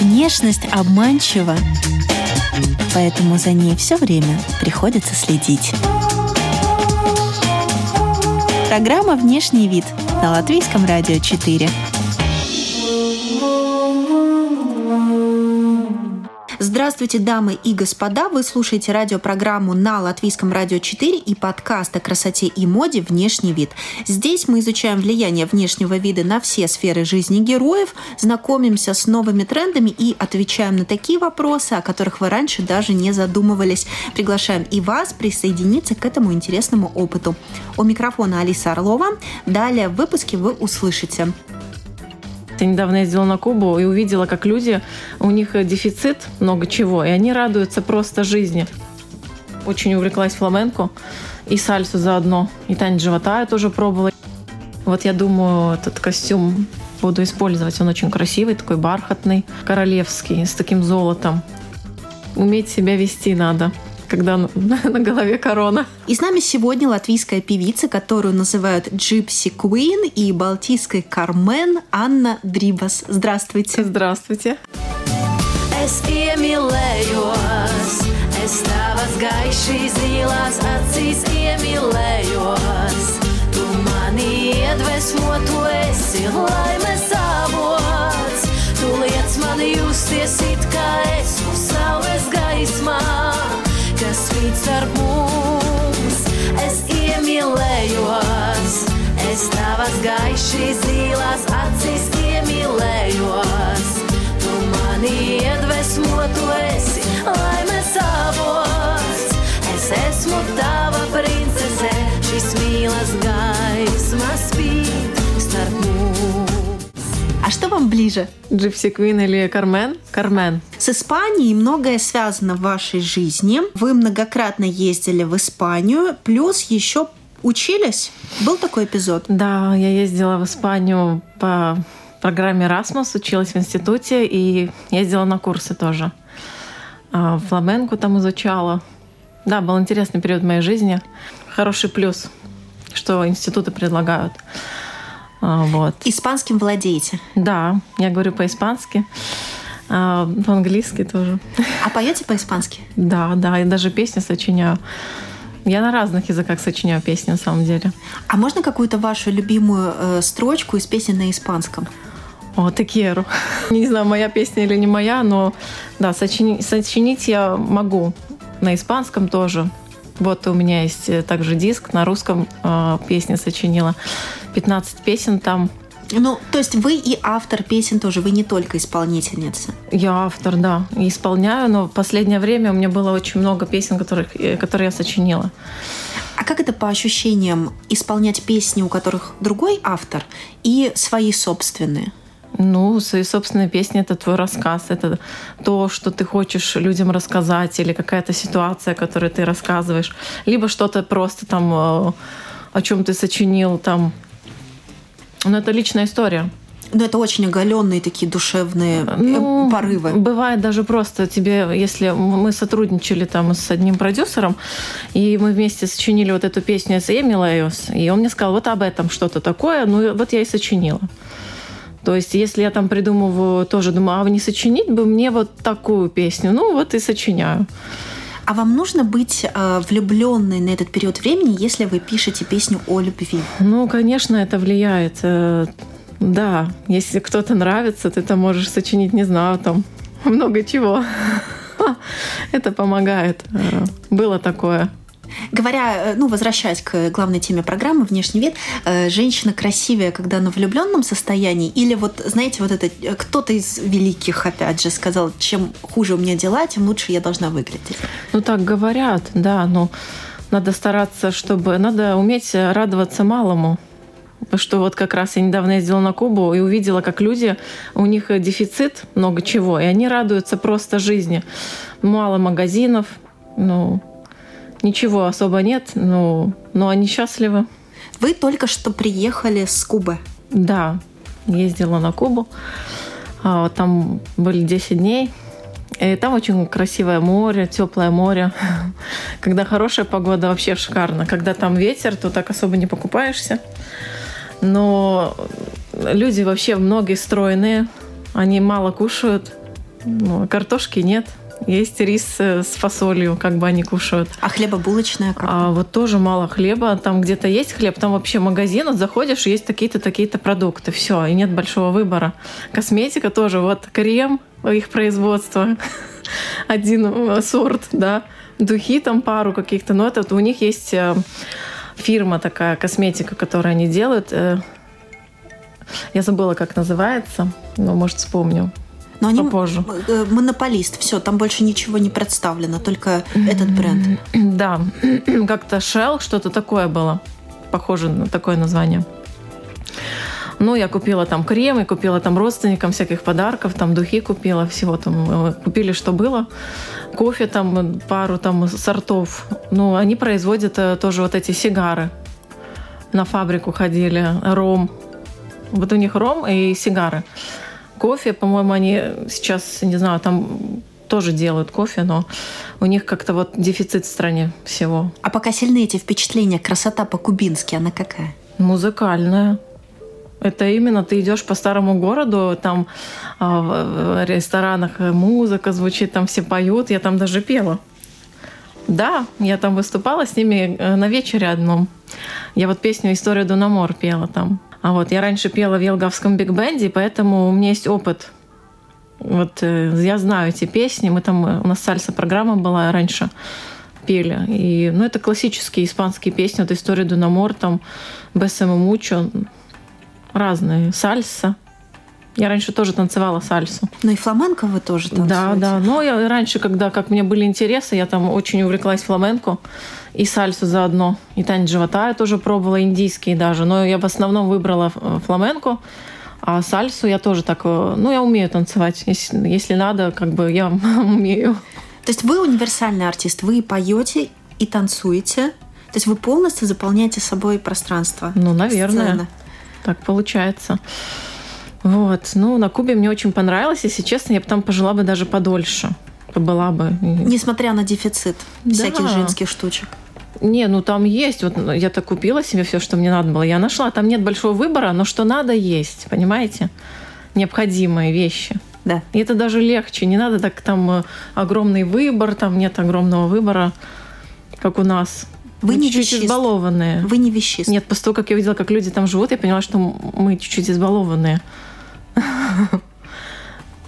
Внешность обманчива, поэтому за ней все время приходится следить. Программа «Внешний вид» на Латвийском радио 4. Здравствуйте, дамы и господа! Вы слушаете радиопрограмму на Латвийском радио 4 и подкаст о красоте и моде «Внешний вид». Здесь мы изучаем влияние внешнего вида на все сферы жизни героев, знакомимся с новыми трендами и отвечаем на такие вопросы, о которых вы раньше даже не задумывались. Приглашаем и вас присоединиться к этому интересному опыту. У микрофона Алиса Орлова. Далее в выпуске вы услышите я недавно ездила на Кубу и увидела, как люди, у них дефицит много чего, и они радуются просто жизни. Очень увлеклась фламенко и сальсу заодно. И танец живота я тоже пробовала. Вот я думаю, этот костюм буду использовать. Он очень красивый, такой бархатный, королевский, с таким золотом. Уметь себя вести надо когда на голове корона. И с нами сегодня латвийская певица, которую называют Gypsy Queen и балтийской Кармен Анна Дрибас. Здравствуйте. Здравствуйте. Es iemīlējos, es tavas gaišīs zilās acīs iemīlējos. Tu mani iedvesmo, tu esi laimes avots. Tu liec man justies it kā esmu saules gaismā spīd starp mums. Es iemīlējos, es tavas gaišīs zilās acīs вам ближе? Джипси Квин или Кармен? Кармен. С Испанией многое связано в вашей жизни. Вы многократно ездили в Испанию, плюс еще учились. Был такой эпизод? Да, я ездила в Испанию по программе Erasmus, училась в институте и ездила на курсы тоже. А, фламенку там изучала. Да, был интересный период моей жизни. Хороший плюс, что институты предлагают. А, вот. Испанским владеете? Да, я говорю по-испански. А, по-английски тоже. А поете по-испански? Да, да, я даже песни сочиняю. Я на разных языках сочиняю песни, на самом деле. А можно какую-то вашу любимую э, строчку из песен на испанском? О, Текеру. Не знаю, моя песня или не моя, но да, сочинить, сочинить я могу. На испанском тоже. Вот у меня есть э, также диск на русском э, песни сочинила. 15 песен там. Ну, то есть вы и автор песен тоже, вы не только исполнительница. Я автор, да, и исполняю, но в последнее время у меня было очень много песен, которых, э, которые я сочинила. А как это по ощущениям исполнять песни, у которых другой автор, и свои собственные? Ну, свои собственные песни — это твой рассказ, это то, что ты хочешь людям рассказать, или какая-то ситуация, которую ты рассказываешь, либо что-то просто там, э, о чем ты сочинил, там, ну, это личная история. Ну, это очень оголенные такие душевные э, ну, порывы. Бывает даже просто тебе, если мы сотрудничали там с одним продюсером, и мы вместе сочинили вот эту песню с Эмилайос, и он мне сказал, вот об этом что-то такое, ну вот я и сочинила. То есть, если я там придумываю, тоже думаю, а не сочинить бы мне вот такую песню, ну вот и сочиняю. А вам нужно быть э, влюбленной на этот период времени, если вы пишете песню о любви? Ну, конечно, это влияет. Э, да, если кто-то нравится, ты там можешь сочинить, не знаю, там много чего. Это помогает. Э, было такое. Говоря, э, ну, возвращаясь к главной теме программы «Внешний вид», э, женщина красивее, когда на влюбленном состоянии? Или вот, знаете, вот это э, кто-то из великих, опять же, сказал, чем хуже у меня дела, тем лучше я должна выглядеть? Ну, так говорят, да, но надо стараться, чтобы... Надо уметь радоваться малому. Что вот как раз я недавно ездила на Кубу и увидела, как люди, у них дефицит много чего, и они радуются просто жизни. Мало магазинов, ну, Ничего особо нет, но, но они счастливы. Вы только что приехали с Кубы. Да, ездила на Кубу. А, там были 10 дней. И там очень красивое море, теплое море. Когда хорошая погода, вообще шикарно. Когда там ветер, то так особо не покупаешься. Но люди вообще многие стройные, они мало кушают, ну, картошки нет. Есть рис э, с фасолью, как бы они кушают. А хлебобулочная как? А вот тоже мало хлеба. Там где-то есть хлеб, там вообще магазин, вот заходишь, есть такие-то, такие-то продукты. Все, и нет большого выбора. Косметика тоже. Вот крем, их производства. Один э, сорт, да. Духи там пару каких-то. Но это вот у них есть э, фирма такая, косметика, которую они делают. Я забыла, как называется, но, может, вспомню. Но они попозже. Э, монополист, все, там больше ничего не представлено, только этот бренд. Да, как-то Shell, что-то такое было, похоже на такое название. Ну, я купила там крем, и купила там родственникам всяких подарков, там духи купила, всего там э, купили, что было. Кофе там, пару там сортов. Ну, они производят э, тоже вот эти сигары. На фабрику ходили, ром. Вот у них ром и сигары. Кофе, по-моему, они сейчас, не знаю, там тоже делают кофе, но у них как-то вот дефицит в стране всего. А пока сильны эти впечатления, красота по-кубински, она какая? Музыкальная. Это именно ты идешь по старому городу, там а, в ресторанах музыка звучит, там все поют, я там даже пела. Да, я там выступала с ними э, на вечере одном. Я вот песню «Historia de un amor» пела там. А вот я раньше пела в Елгавском биг-бенде, поэтому у меня есть опыт. Вот э, я знаю эти песни. Мы там, э, у нас сальса-программа была раньше пели. И, ну, это классические испанские песни. Вот «Historia de un amor», там «Bésame mucho», разные. Сальса. Я раньше тоже танцевала сальсу. Ну и фламенко вы тоже танцуете? Да, да. Но я раньше, когда как мне были интересы, я там очень увлеклась фламенко и сальсу заодно. И танец живота я тоже пробовала, индийский даже. Но я в основном выбрала э, фламенко. А сальсу я тоже так, э, ну, я умею танцевать. Если, если надо, как бы я умею. То есть вы универсальный артист, вы поете и танцуете. То есть вы полностью заполняете собой пространство. Ну, наверное. Сцены. Так получается. Вот. Ну, на Кубе мне очень понравилось. Если честно, я бы там пожила бы даже подольше. Была бы. Несмотря на дефицит да. всяких женских штучек. Не, ну там есть. Вот ну, я так купила себе все, что мне надо было. Я нашла. Там нет большого выбора, но что надо есть, понимаете? Необходимые вещи. Да. И это даже легче. Не надо так там э, огромный выбор, там нет огромного выбора, как у нас. Вы мы не чуть-чуть избалованные. Вы не вещист. Нет, после того, как я увидела, как люди там живут, я поняла, что мы чуть-чуть избалованные.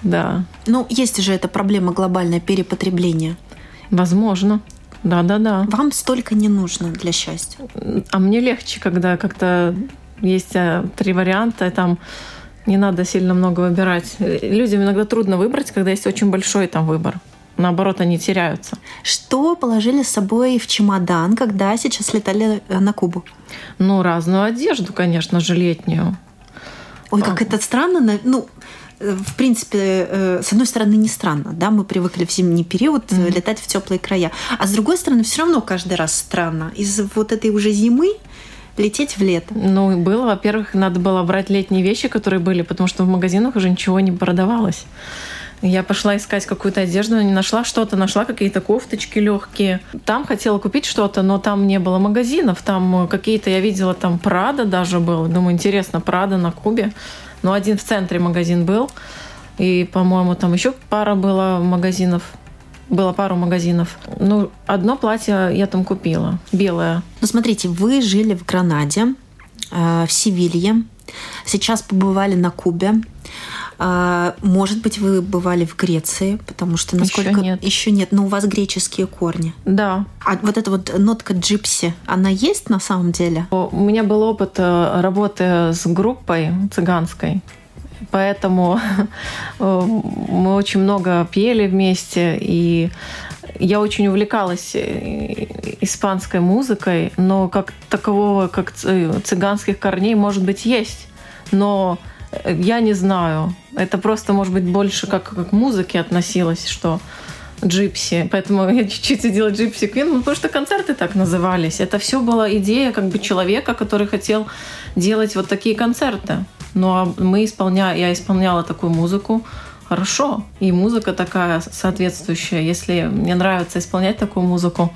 Да. Ну, есть же эта проблема глобальное перепотребление. Возможно. Да, да, да. Вам столько не нужно для счастья. А мне легче, когда как-то есть э, три варианта, там не надо сильно много выбирать. Людям иногда трудно выбрать, когда есть очень большой там выбор. Наоборот, они теряются. Что положили с собой в чемодан, когда сейчас летали э, на Кубу? Ну, разную одежду, конечно же, летнюю. Ой, как а. это странно. Ну, в принципе, э, с одной стороны, не странно, да, мы привыкли в зимний период mm-hmm. летать в теплые края, а с другой стороны, все равно каждый раз странно. Из вот этой уже зимы лететь в лето. Ну, было, во-первых, надо было брать летние вещи, которые были, потому что в магазинах уже ничего не продавалось. Я пошла искать какую-то одежду, не нашла что-то, нашла какие-то кофточки легкие. Там хотела купить что-то, но там не было магазинов. Там какие-то, я видела, там Прада даже был. Думаю, интересно, Прада на Кубе. Но один в центре магазин был. И, по-моему, там еще пара было магазинов. Было пару магазинов. Ну, одно платье я там купила, белое. Ну, смотрите, вы жили в Гранаде, э, в Севилье, сейчас побывали на Кубе. А, может быть, вы бывали в Греции, потому что насколько еще нет. еще нет, но у вас греческие корни. Да. А вот эта вот нотка джипси, она есть на самом деле? У меня был опыт э, работы с группой цыганской. Поэтому э, мы очень много пели вместе, и я очень увлекалась э, испанской музыкой, но как такового, как цыганских корней, может быть, есть. Но я не знаю. Это просто, может быть, больше как, как к музыке относилось, что джипси. Поэтому я чуть-чуть сидела джипси Квин, ну, потому что концерты так назывались. Это все была идея как бы человека, который хотел делать вот такие концерты. Ну а мы исполняли, я исполняла такую музыку, хорошо. И музыка такая соответствующая. Если мне нравится исполнять такую музыку,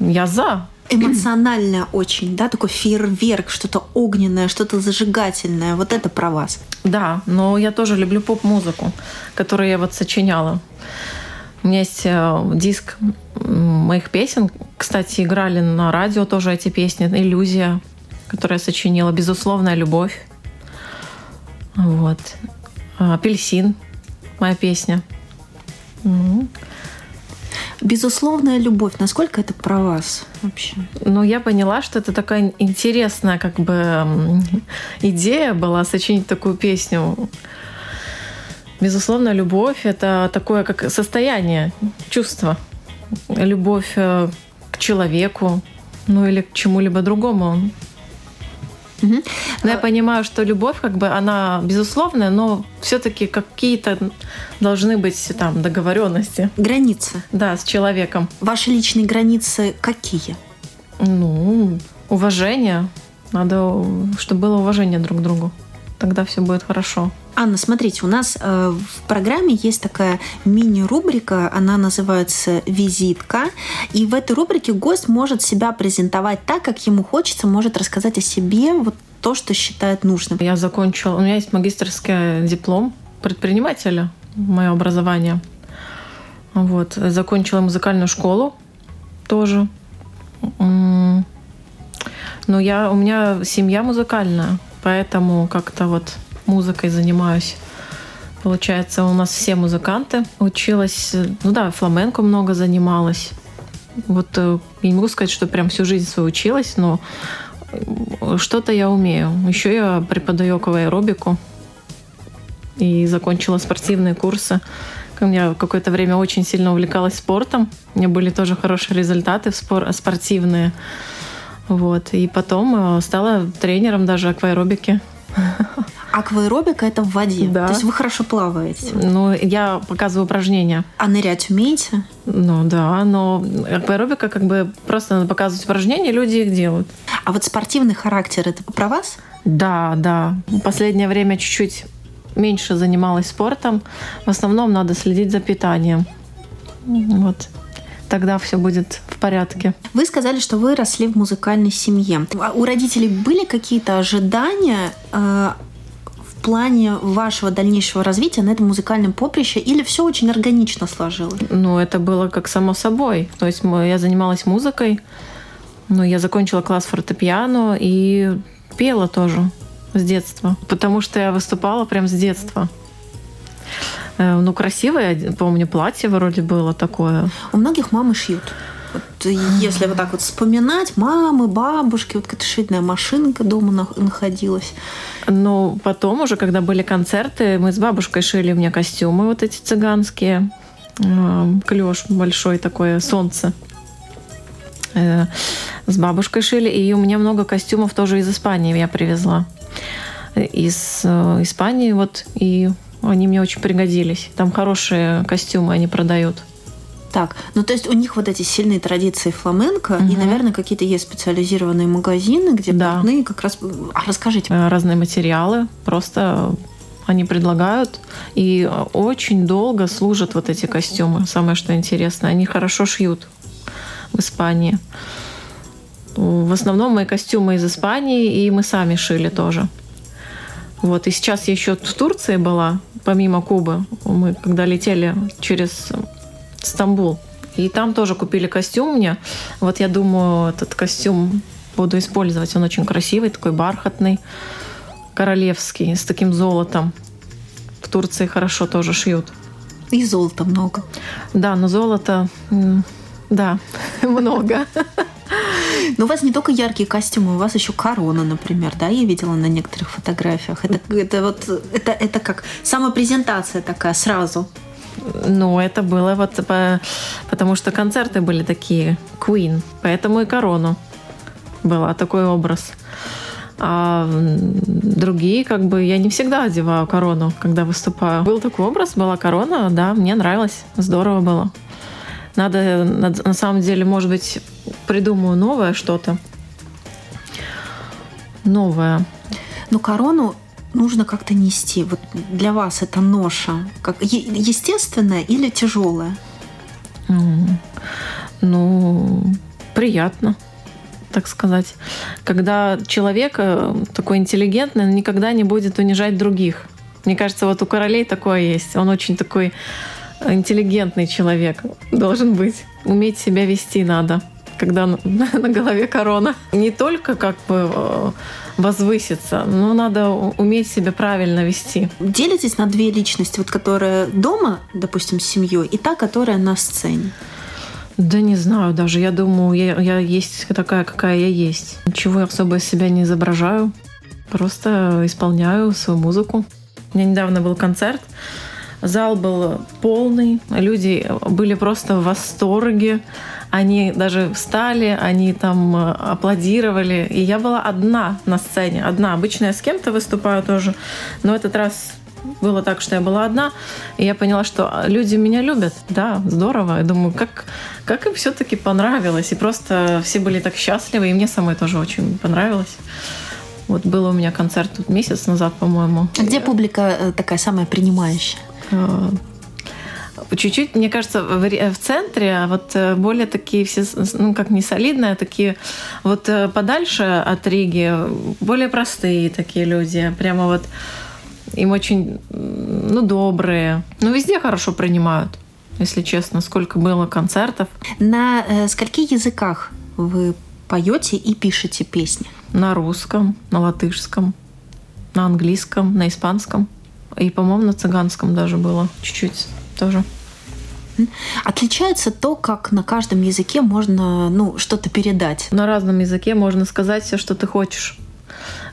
я за. Эмоциональная очень, да, такой фейерверк, что-то огненное, что-то зажигательное. Вот это про вас. Да, но я тоже люблю поп-музыку, которую я вот сочиняла. У меня есть э, диск моих песен. Кстати, играли на радио тоже эти песни. «Иллюзия», которую я сочинила. «Безусловная любовь». Вот. «Апельсин» моя песня. Безусловная любовь. Насколько это про вас вообще? Ну, я поняла, что это такая интересная как бы идея была сочинить такую песню. Безусловно, любовь — это такое как состояние, чувство. Любовь э, к человеку, ну или к чему-либо другому. Угу. Но я а понимаю, что любовь, как бы, она безусловная, но все-таки какие-то должны быть там договоренности. Границы. Да, с человеком. Ваши личные границы какие? Ну, уважение. Надо, чтобы было уважение друг к другу. Тогда все будет хорошо. Анна, смотрите, у нас э, в программе есть такая мини-рубрика, она называется «Визитка». И в этой рубрике гость может себя презентовать так, как ему хочется, может рассказать о себе вот то, что считает нужным. Я закончила, у меня есть магистрский диплом предпринимателя, мое образование. Вот. Закончила музыкальную школу тоже. Но я, у меня семья музыкальная, поэтому как-то вот музыкой занимаюсь. Получается, у нас все музыканты. Училась, ну да, фламенко много занималась. Вот э, я не могу сказать, что прям всю жизнь свою училась, но что-то я умею. Еще я преподаю акваэробику и закончила спортивные курсы. Меня какое-то время очень сильно увлекалась спортом. У меня были тоже хорошие результаты спор- спортивные. Вот. И потом э, стала тренером даже акваэробики. Акваэробика это в воде. Да. То есть вы хорошо плаваете. Ну, я показываю упражнения. А нырять умеете? Ну да, но акваэробика как бы просто надо показывать упражнения, люди их делают. А вот спортивный характер это про вас? Да, да. Последнее время чуть-чуть меньше занималась спортом. В основном надо следить за питанием. Вот тогда все будет в порядке. Вы сказали, что вы росли в музыкальной семье. А у родителей были какие-то ожидания э, плане вашего дальнейшего развития на этом музыкальном поприще или все очень органично сложилось? Ну, это было как само собой. То есть я занималась музыкой, но я закончила класс фортепиано и пела тоже с детства, потому что я выступала прям с детства. Э, ну, красивое, помню, платье вроде было такое. У многих мамы шьют. Вот если вот так вот вспоминать, мамы, бабушки, вот какая-то швейная машинка дома находилась. Но потом уже, когда были концерты, мы с бабушкой шили мне костюмы вот эти цыганские. Э, Клеш большой такое, солнце. Э, с бабушкой шили. И у меня много костюмов тоже из Испании я привезла. Из Испании вот. И они мне очень пригодились. Там хорошие костюмы они продают. Так, ну то есть у них вот эти сильные традиции фламенко, угу. и, наверное, какие-то есть специализированные магазины, где да. портные как раз... А расскажите. Э, разные материалы, просто они предлагают, и очень долго служат вот эти костюмы. Самое что интересно, они хорошо шьют в Испании. В основном мои костюмы из Испании, и мы сами шили тоже. Вот, и сейчас я еще в Турции была, помимо Кубы. Мы когда летели через Стамбул. И там тоже купили костюм мне. Вот я думаю, этот костюм буду использовать. Он очень красивый, такой бархатный, королевский, с таким золотом. В Турции хорошо тоже шьют. И золота много. Да, но золота, да, много. Но у вас не только яркие костюмы, у вас еще корона, например, да, я видела на некоторых фотографиях. Это, это вот, это, это как самопрезентация такая сразу. Ну, это было вот по, потому что концерты были такие, Queen, поэтому и корону была такой образ. А другие, как бы, я не всегда одеваю корону, когда выступаю. Был такой образ, была корона, да, мне нравилось, здорово было. Надо, на самом деле, может быть, придумаю новое что-то. Новое. Ну, корону нужно как-то нести? Вот для вас это ноша как естественная или тяжелая? Ну, приятно так сказать. Когда человек э, такой интеллигентный, он никогда не будет унижать других. Мне кажется, вот у королей такое есть. Он очень такой интеллигентный человек должен быть. Уметь себя вести надо, когда на, на голове корона. Не только как бы э, возвыситься, но надо уметь себя правильно вести. Делитесь на две личности, вот которая дома, допустим, с семьей, и та, которая на сцене. Да не знаю даже. Я думаю, я, я есть такая, какая я есть. Ничего особо из себя не изображаю. Просто исполняю свою музыку. У меня недавно был концерт. Зал был полный. Люди были просто в восторге. Они даже встали, они там э, аплодировали. И я была одна на сцене. Одна. Обычно я с кем-то выступаю тоже. Но этот раз было так, что я была одна, и я поняла, что люди меня любят. Да, здорово. Я думаю, как, как им все-таки понравилось. И просто все были так счастливы, и мне самой тоже очень понравилось. Вот был у меня концерт тут месяц назад, по-моему. А где публика э, такая самая принимающая? Чуть-чуть, мне кажется, в, в центре, а вот э, более такие все, ну, как не солидные, а такие вот э, подальше от Риги, более простые такие люди. Прямо вот им очень, ну, добрые. Ну, везде хорошо принимают, если честно. Сколько было концертов. На э, скольки языках вы поете и пишете песни? На русском, на латышском, на английском, на испанском. И, по-моему, на цыганском даже было чуть-чуть тоже. Отличается то, как на каждом языке можно ну, что-то передать. На разном языке можно сказать все, что ты хочешь.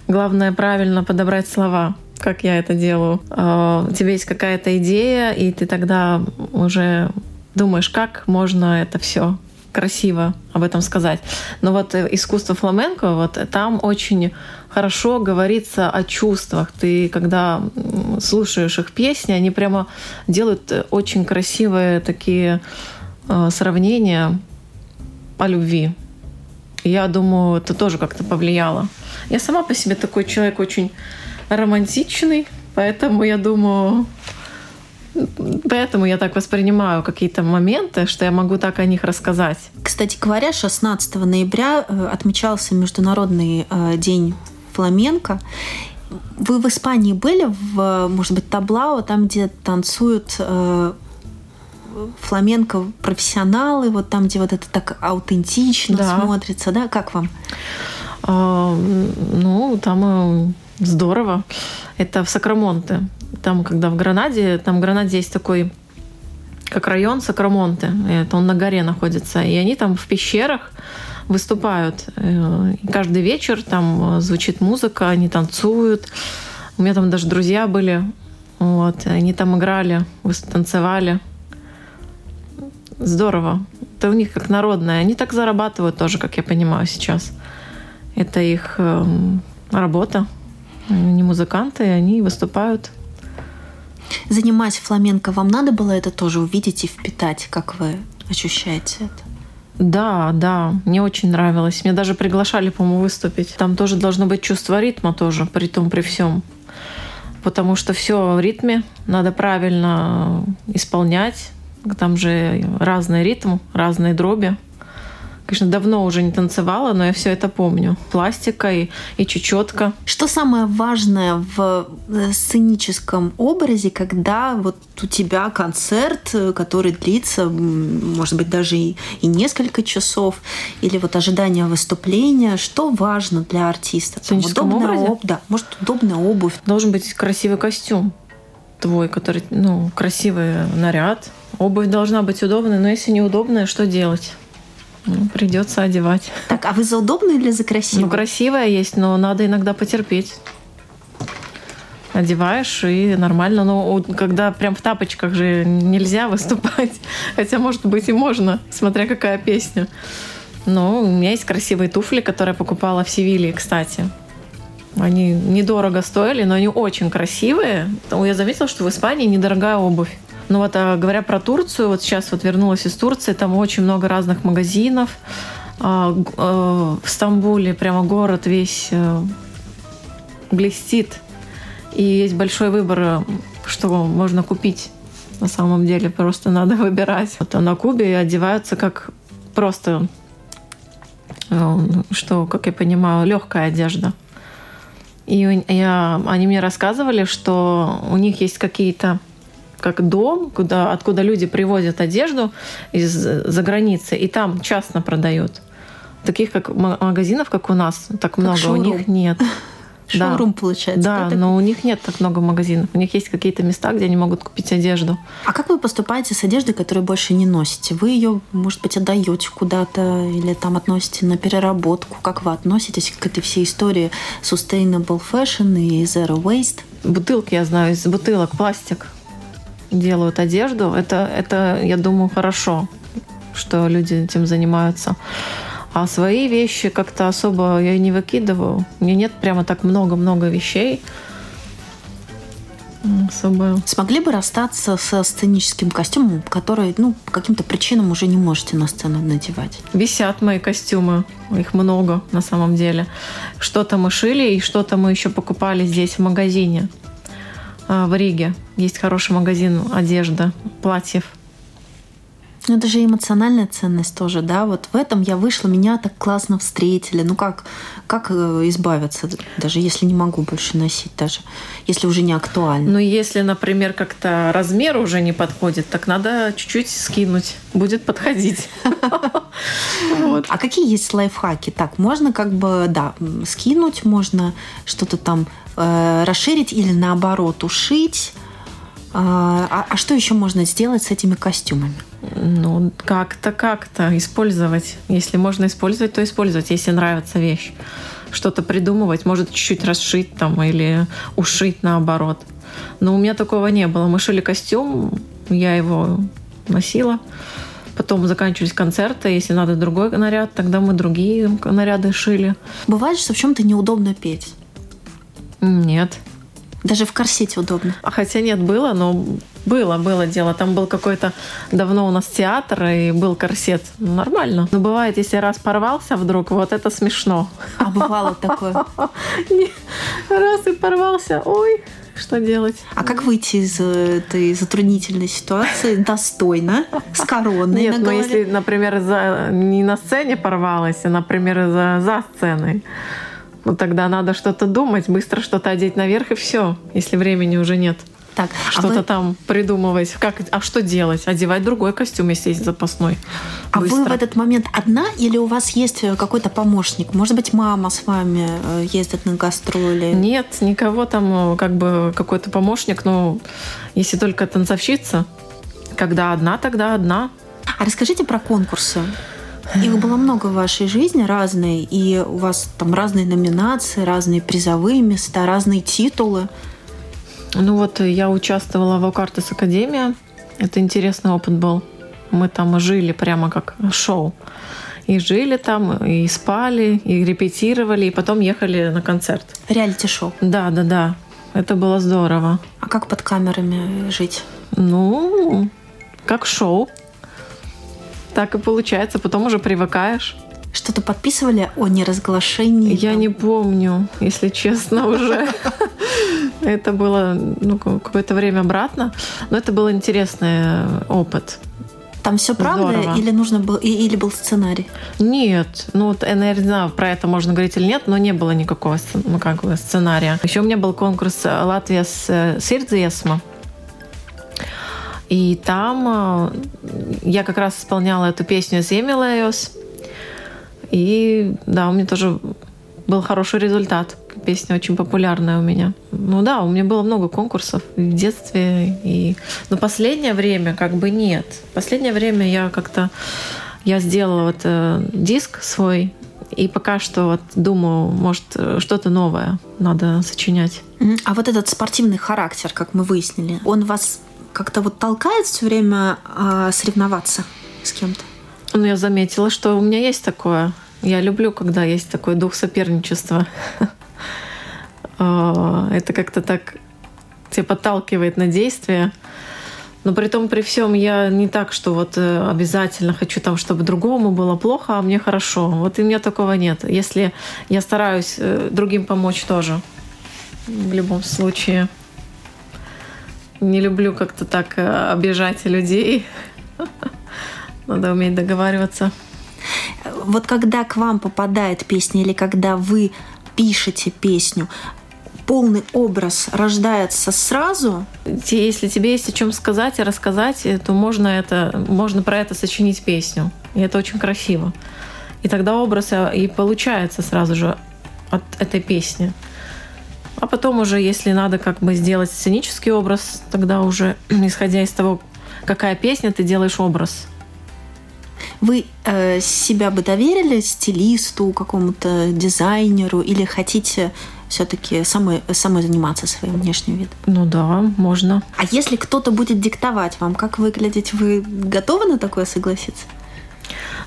Главное правильно подобрать слова как я это делаю. А, у тебя есть какая-то идея, и ты тогда уже думаешь, как можно это все красиво об этом сказать. Но вот э, искусство фламенко, вот там очень хорошо говорится о чувствах. Ты, когда слушаешь их песни, они прямо делают э, очень красивые такие э, сравнения о любви. Я думаю, это тоже как-то повлияло. Я сама по себе такой человек очень романтичный, поэтому я думаю, Поэтому я так воспринимаю какие-то моменты, что я могу так о них рассказать. Кстати говоря, 16 ноября э, отмечался Международный э, день фламенко. Вы в Испании были, в, может быть, Таблао, там, где танцуют э, фламенко профессионалы, вот там, где вот это так аутентично да. смотрится, да? Как вам? А, ну, там Здорово. Это в Сакрамонте. Там, когда в Гранаде, там в Гранаде есть такой как район Сакрамонте. Это он на горе находится. И они там в пещерах выступают. Э, и каждый вечер там звучит музыка, они танцуют. У меня там даже друзья были. Вот. Они там играли, танцевали. Здорово. Это у них как народное. Они так зарабатывают тоже, как я понимаю сейчас. Это их эм, работа. Они музыканты, они выступают. Занимаясь фламенко, вам надо было это тоже увидеть и впитать? Как вы ощущаете это? Да, да, мне очень нравилось. Меня даже приглашали, по-моему, выступить. Там тоже должно быть чувство ритма тоже, при том, при всем. Потому что все в ритме, надо правильно исполнять. Там же разный ритм, разные дроби. Конечно, давно уже не танцевала, но я все это помню. Пластика и, и чечетка. Что самое важное в э, сценическом образе, когда вот у тебя концерт, э, который длится, может быть, даже и, и несколько часов, или вот ожидание выступления, что важно для артиста? В сценическом удобная образе? Об... Да, может, удобная обувь. Должен быть красивый костюм твой, который, ну, красивый наряд. Обувь должна быть удобная, но если неудобная, что делать? Ну, придется одевать. Так, а вы за удобную или за красивую? Ну, красивая есть, но надо иногда потерпеть. Одеваешь и нормально. Но когда прям в тапочках же нельзя выступать. Хотя, может быть, и можно, смотря какая песня. Но у меня есть красивые туфли, которые я покупала в Севиле, кстати. Они недорого стоили, но они очень красивые. Я заметила, что в Испании недорогая обувь. Ну вот, а говоря про Турцию, вот сейчас вот вернулась из Турции, там очень много разных магазинов. А, а, в Стамбуле прямо город весь э, блестит И есть большой выбор, что можно купить. На самом деле просто надо выбирать. Вот, а на Кубе одеваются как просто, э, что, как я понимаю, легкая одежда. И я, они мне рассказывали, что у них есть какие-то как дом, куда, откуда люди привозят одежду из-за границы, и там частно продают. Таких как магазинов, как у нас, так как много шоурум. у них нет. Шоурум да. получается. Да, да но у них нет так много магазинов. У них есть какие-то места, где они могут купить одежду. А как вы поступаете с одеждой, которую больше не носите? Вы ее, может быть, отдаете куда-то или там относите на переработку? Как вы относитесь к этой всей истории sustainable fashion и zero waste? Бутылки, я знаю, из бутылок пластик делают одежду. Это, это, я думаю, хорошо, что люди этим занимаются. А свои вещи как-то особо я не выкидываю. У меня нет прямо так много-много вещей. Особо. Смогли бы расстаться со сценическим костюмом, который, ну, по каким-то причинам уже не можете на сцену надевать? Висят мои костюмы. Их много на самом деле. Что-то мы шили, и что-то мы еще покупали здесь в магазине в Риге. Есть хороший магазин одежды, платьев. Ну, это же эмоциональная ценность тоже, да? Вот в этом я вышла, меня так классно встретили. Ну как, как э, избавиться, даже если не могу больше носить, даже если уже не актуально? Ну, если, например, как-то размер уже не подходит, так надо чуть-чуть скинуть. Будет подходить. А какие есть лайфхаки? Так, можно как бы, да, скинуть, можно что-то там расширить или наоборот ушить. А, а, а что еще можно сделать с этими костюмами? Ну, как-то, как-то использовать. Если можно использовать, то использовать, если нравится вещь. Что-то придумывать, может чуть-чуть расшить там или ушить наоборот. Но у меня такого не было. Мы шили костюм, я его носила. Потом заканчивались концерты. Если надо другой наряд, тогда мы другие наряды шили. Бывает, что в чем-то неудобно петь? Нет. Даже в корсете удобно. А хотя нет, было, но было, было дело. Там был какой-то давно у нас театр, и был корсет. Ну, нормально. Но бывает, если раз порвался вдруг, вот это смешно. А бывало такое? Раз и порвался. Ой, что делать? А как выйти из этой затруднительной ситуации достойно, с короной Нет, но если, например, за, не на сцене порвалась, а, например, за, за сценой, ну тогда надо что-то думать, быстро что-то одеть наверх и все, если времени уже нет. Так, а что-то а вы... там придумывать. Как, а что делать? Одевать другой костюм, если есть запасной. А Быстро. вы в этот момент одна или у вас есть э, какой-то помощник? Может быть, мама с вами э, ездит на гастроли? Нет, никого там, э, как бы какой-то помощник. Ну, если только танцовщица, когда одна, тогда одна. А расскажите про конкурсы. Их было много в вашей жизни, разные, и у вас там разные номинации, разные призовые места, разные титулы. Ну вот я участвовала в Окартес Академия. Это интересный опыт был. Мы там жили прямо как шоу. И жили там, и спали, и репетировали, и потом ехали на концерт. Реалити-шоу? Да, да, да. Это было здорово. А как под камерами жить? Ну, как шоу. Так и получается, потом уже привыкаешь. Что-то подписывали о неразглашении? Я не помню, если честно, уже. Это было ну, какое-то время обратно, но это был интересный опыт. Там все правда Здорово. или нужно было или был сценарий? Нет, ну вот я не знаю, про это можно говорить или нет, но не было никакого ну, как бы, сценария. Еще у меня был конкурс Латвия с э, Сирдзиесма. И там э, я как раз исполняла эту песню «Земилеос». И да, у меня тоже был хороший результат. Песня очень популярная у меня. Ну да, у меня было много конкурсов в детстве. И... Но последнее время как бы нет. Последнее время я как-то я сделала вот э, диск свой, и пока что вот думаю, может, что-то новое надо сочинять. А вот этот спортивный характер, как мы выяснили, он вас как-то вот толкает все время э, соревноваться с кем-то? Ну, я заметила, что у меня есть такое. Я люблю, когда есть такой дух соперничества. А, это как-то так тебя подталкивает на действие. Но при том, при всем, я не так, что вот э, обязательно хочу там, чтобы другому было плохо, а мне хорошо. Вот и у меня такого нет. Если я стараюсь э, другим помочь тоже. в любом случае. Не люблю как-то так э, обижать людей. Надо уметь договариваться. Вот когда к вам попадает песня или когда вы пишете песню, полный образ рождается сразу. Если тебе есть о чем сказать и рассказать, то можно, это, можно про это сочинить песню. И это очень красиво. И тогда образ и получается сразу же от этой песни. А потом уже, если надо как бы сделать сценический образ, тогда уже, исходя из того, какая песня, ты делаешь образ. Вы э, себя бы доверили стилисту, какому-то дизайнеру или хотите все-таки самой, самой заниматься своим внешним видом? Ну да, можно. А если кто-то будет диктовать вам, как выглядеть, вы готовы на такое согласиться?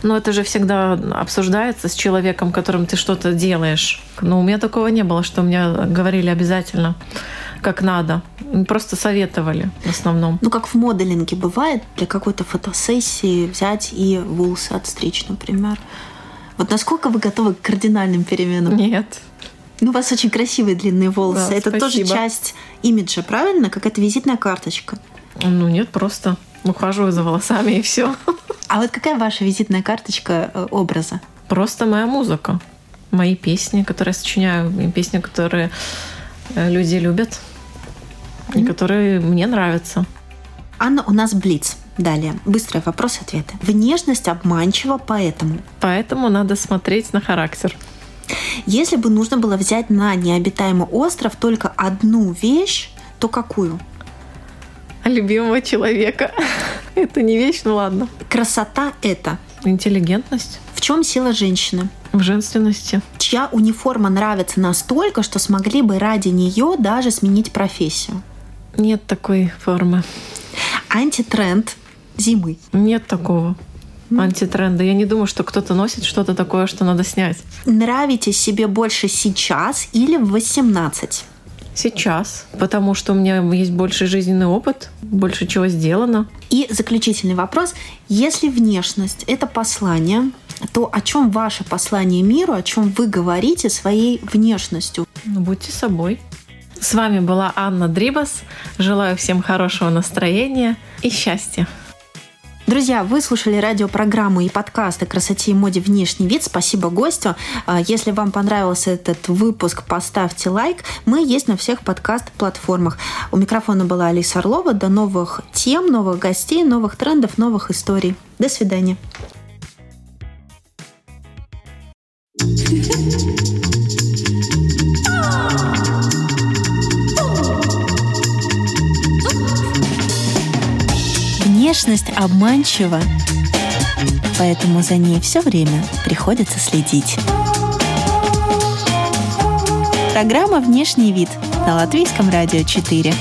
Но это же всегда обсуждается с человеком, которым ты что-то делаешь. Но у меня такого не было, что мне говорили обязательно как надо. Просто советовали в основном. Ну, как в моделинге бывает, для какой-то фотосессии взять и волосы отстричь, например. Вот насколько вы готовы к кардинальным переменам? Нет. Ну, у вас очень красивые длинные волосы. Да, Это спасибо. тоже часть имиджа, правильно? Какая-то визитная карточка. Ну нет, просто ухаживаю за волосами и все. А вот какая ваша визитная карточка э, образа? Просто моя музыка. Мои песни, которые я сочиняю, песни, которые э, люди любят и которые мне нравятся. Анна, у нас Блиц. Далее. Быстрые вопросы-ответы. Внешность обманчива, поэтому... Поэтому надо смотреть на характер. Если бы нужно было взять на необитаемый остров только одну вещь, то какую? Любимого человека. Это не вещь, ну ладно. Красота — это? Интеллигентность. В чем сила женщины? В женственности. Чья униформа нравится настолько, что смогли бы ради нее даже сменить профессию? Нет такой формы. Антитренд зимы. Нет такого антитренда. Я не думаю, что кто-то носит что-то такое, что надо снять. Нравитесь себе больше сейчас или в 18? Сейчас, потому что у меня есть больше жизненный опыт, больше чего сделано. И заключительный вопрос. Если внешность — это послание, то о чем ваше послание миру, о чем вы говорите своей внешностью? Ну, будьте собой. С вами была Анна Дрибас. Желаю всем хорошего настроения и счастья. Друзья, вы слушали радиопрограмму и подкаст о красоте и моде «Внешний вид». Спасибо гостю. А, если вам понравился этот выпуск, поставьте лайк. Мы есть на всех подкаст-платформах. У микрофона была Алиса Орлова. До новых тем, новых гостей, новых трендов, новых историй. До свидания. Внешность обманчива, поэтому за ней все время приходится следить. Программа «Внешний вид» на Латвийском радио 4.